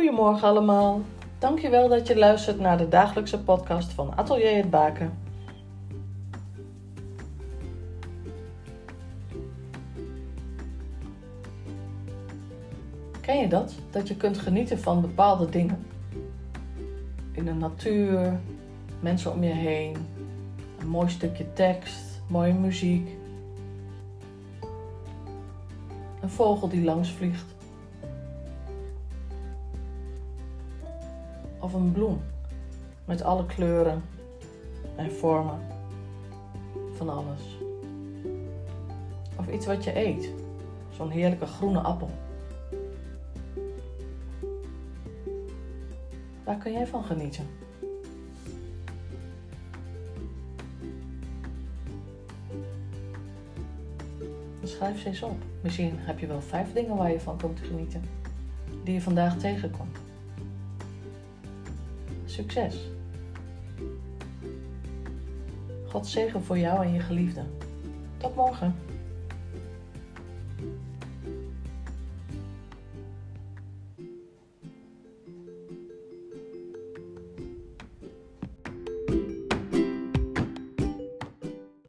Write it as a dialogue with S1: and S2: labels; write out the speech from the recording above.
S1: Goedemorgen allemaal. Dankjewel dat je luistert naar de dagelijkse podcast van Atelier het Baken. Ken je dat? Dat je kunt genieten van bepaalde dingen? In de natuur, mensen om je heen, een mooi stukje tekst, mooie muziek. Een vogel die langs vliegt. Of een bloem met alle kleuren en vormen van alles. Of iets wat je eet, zo'n heerlijke groene appel. Waar kun jij van genieten? Schrijf ze eens op. Misschien heb je wel vijf dingen waar je van komt te genieten, die je vandaag tegenkomt. Succes! God zegen voor jou en je geliefde. Tot morgen!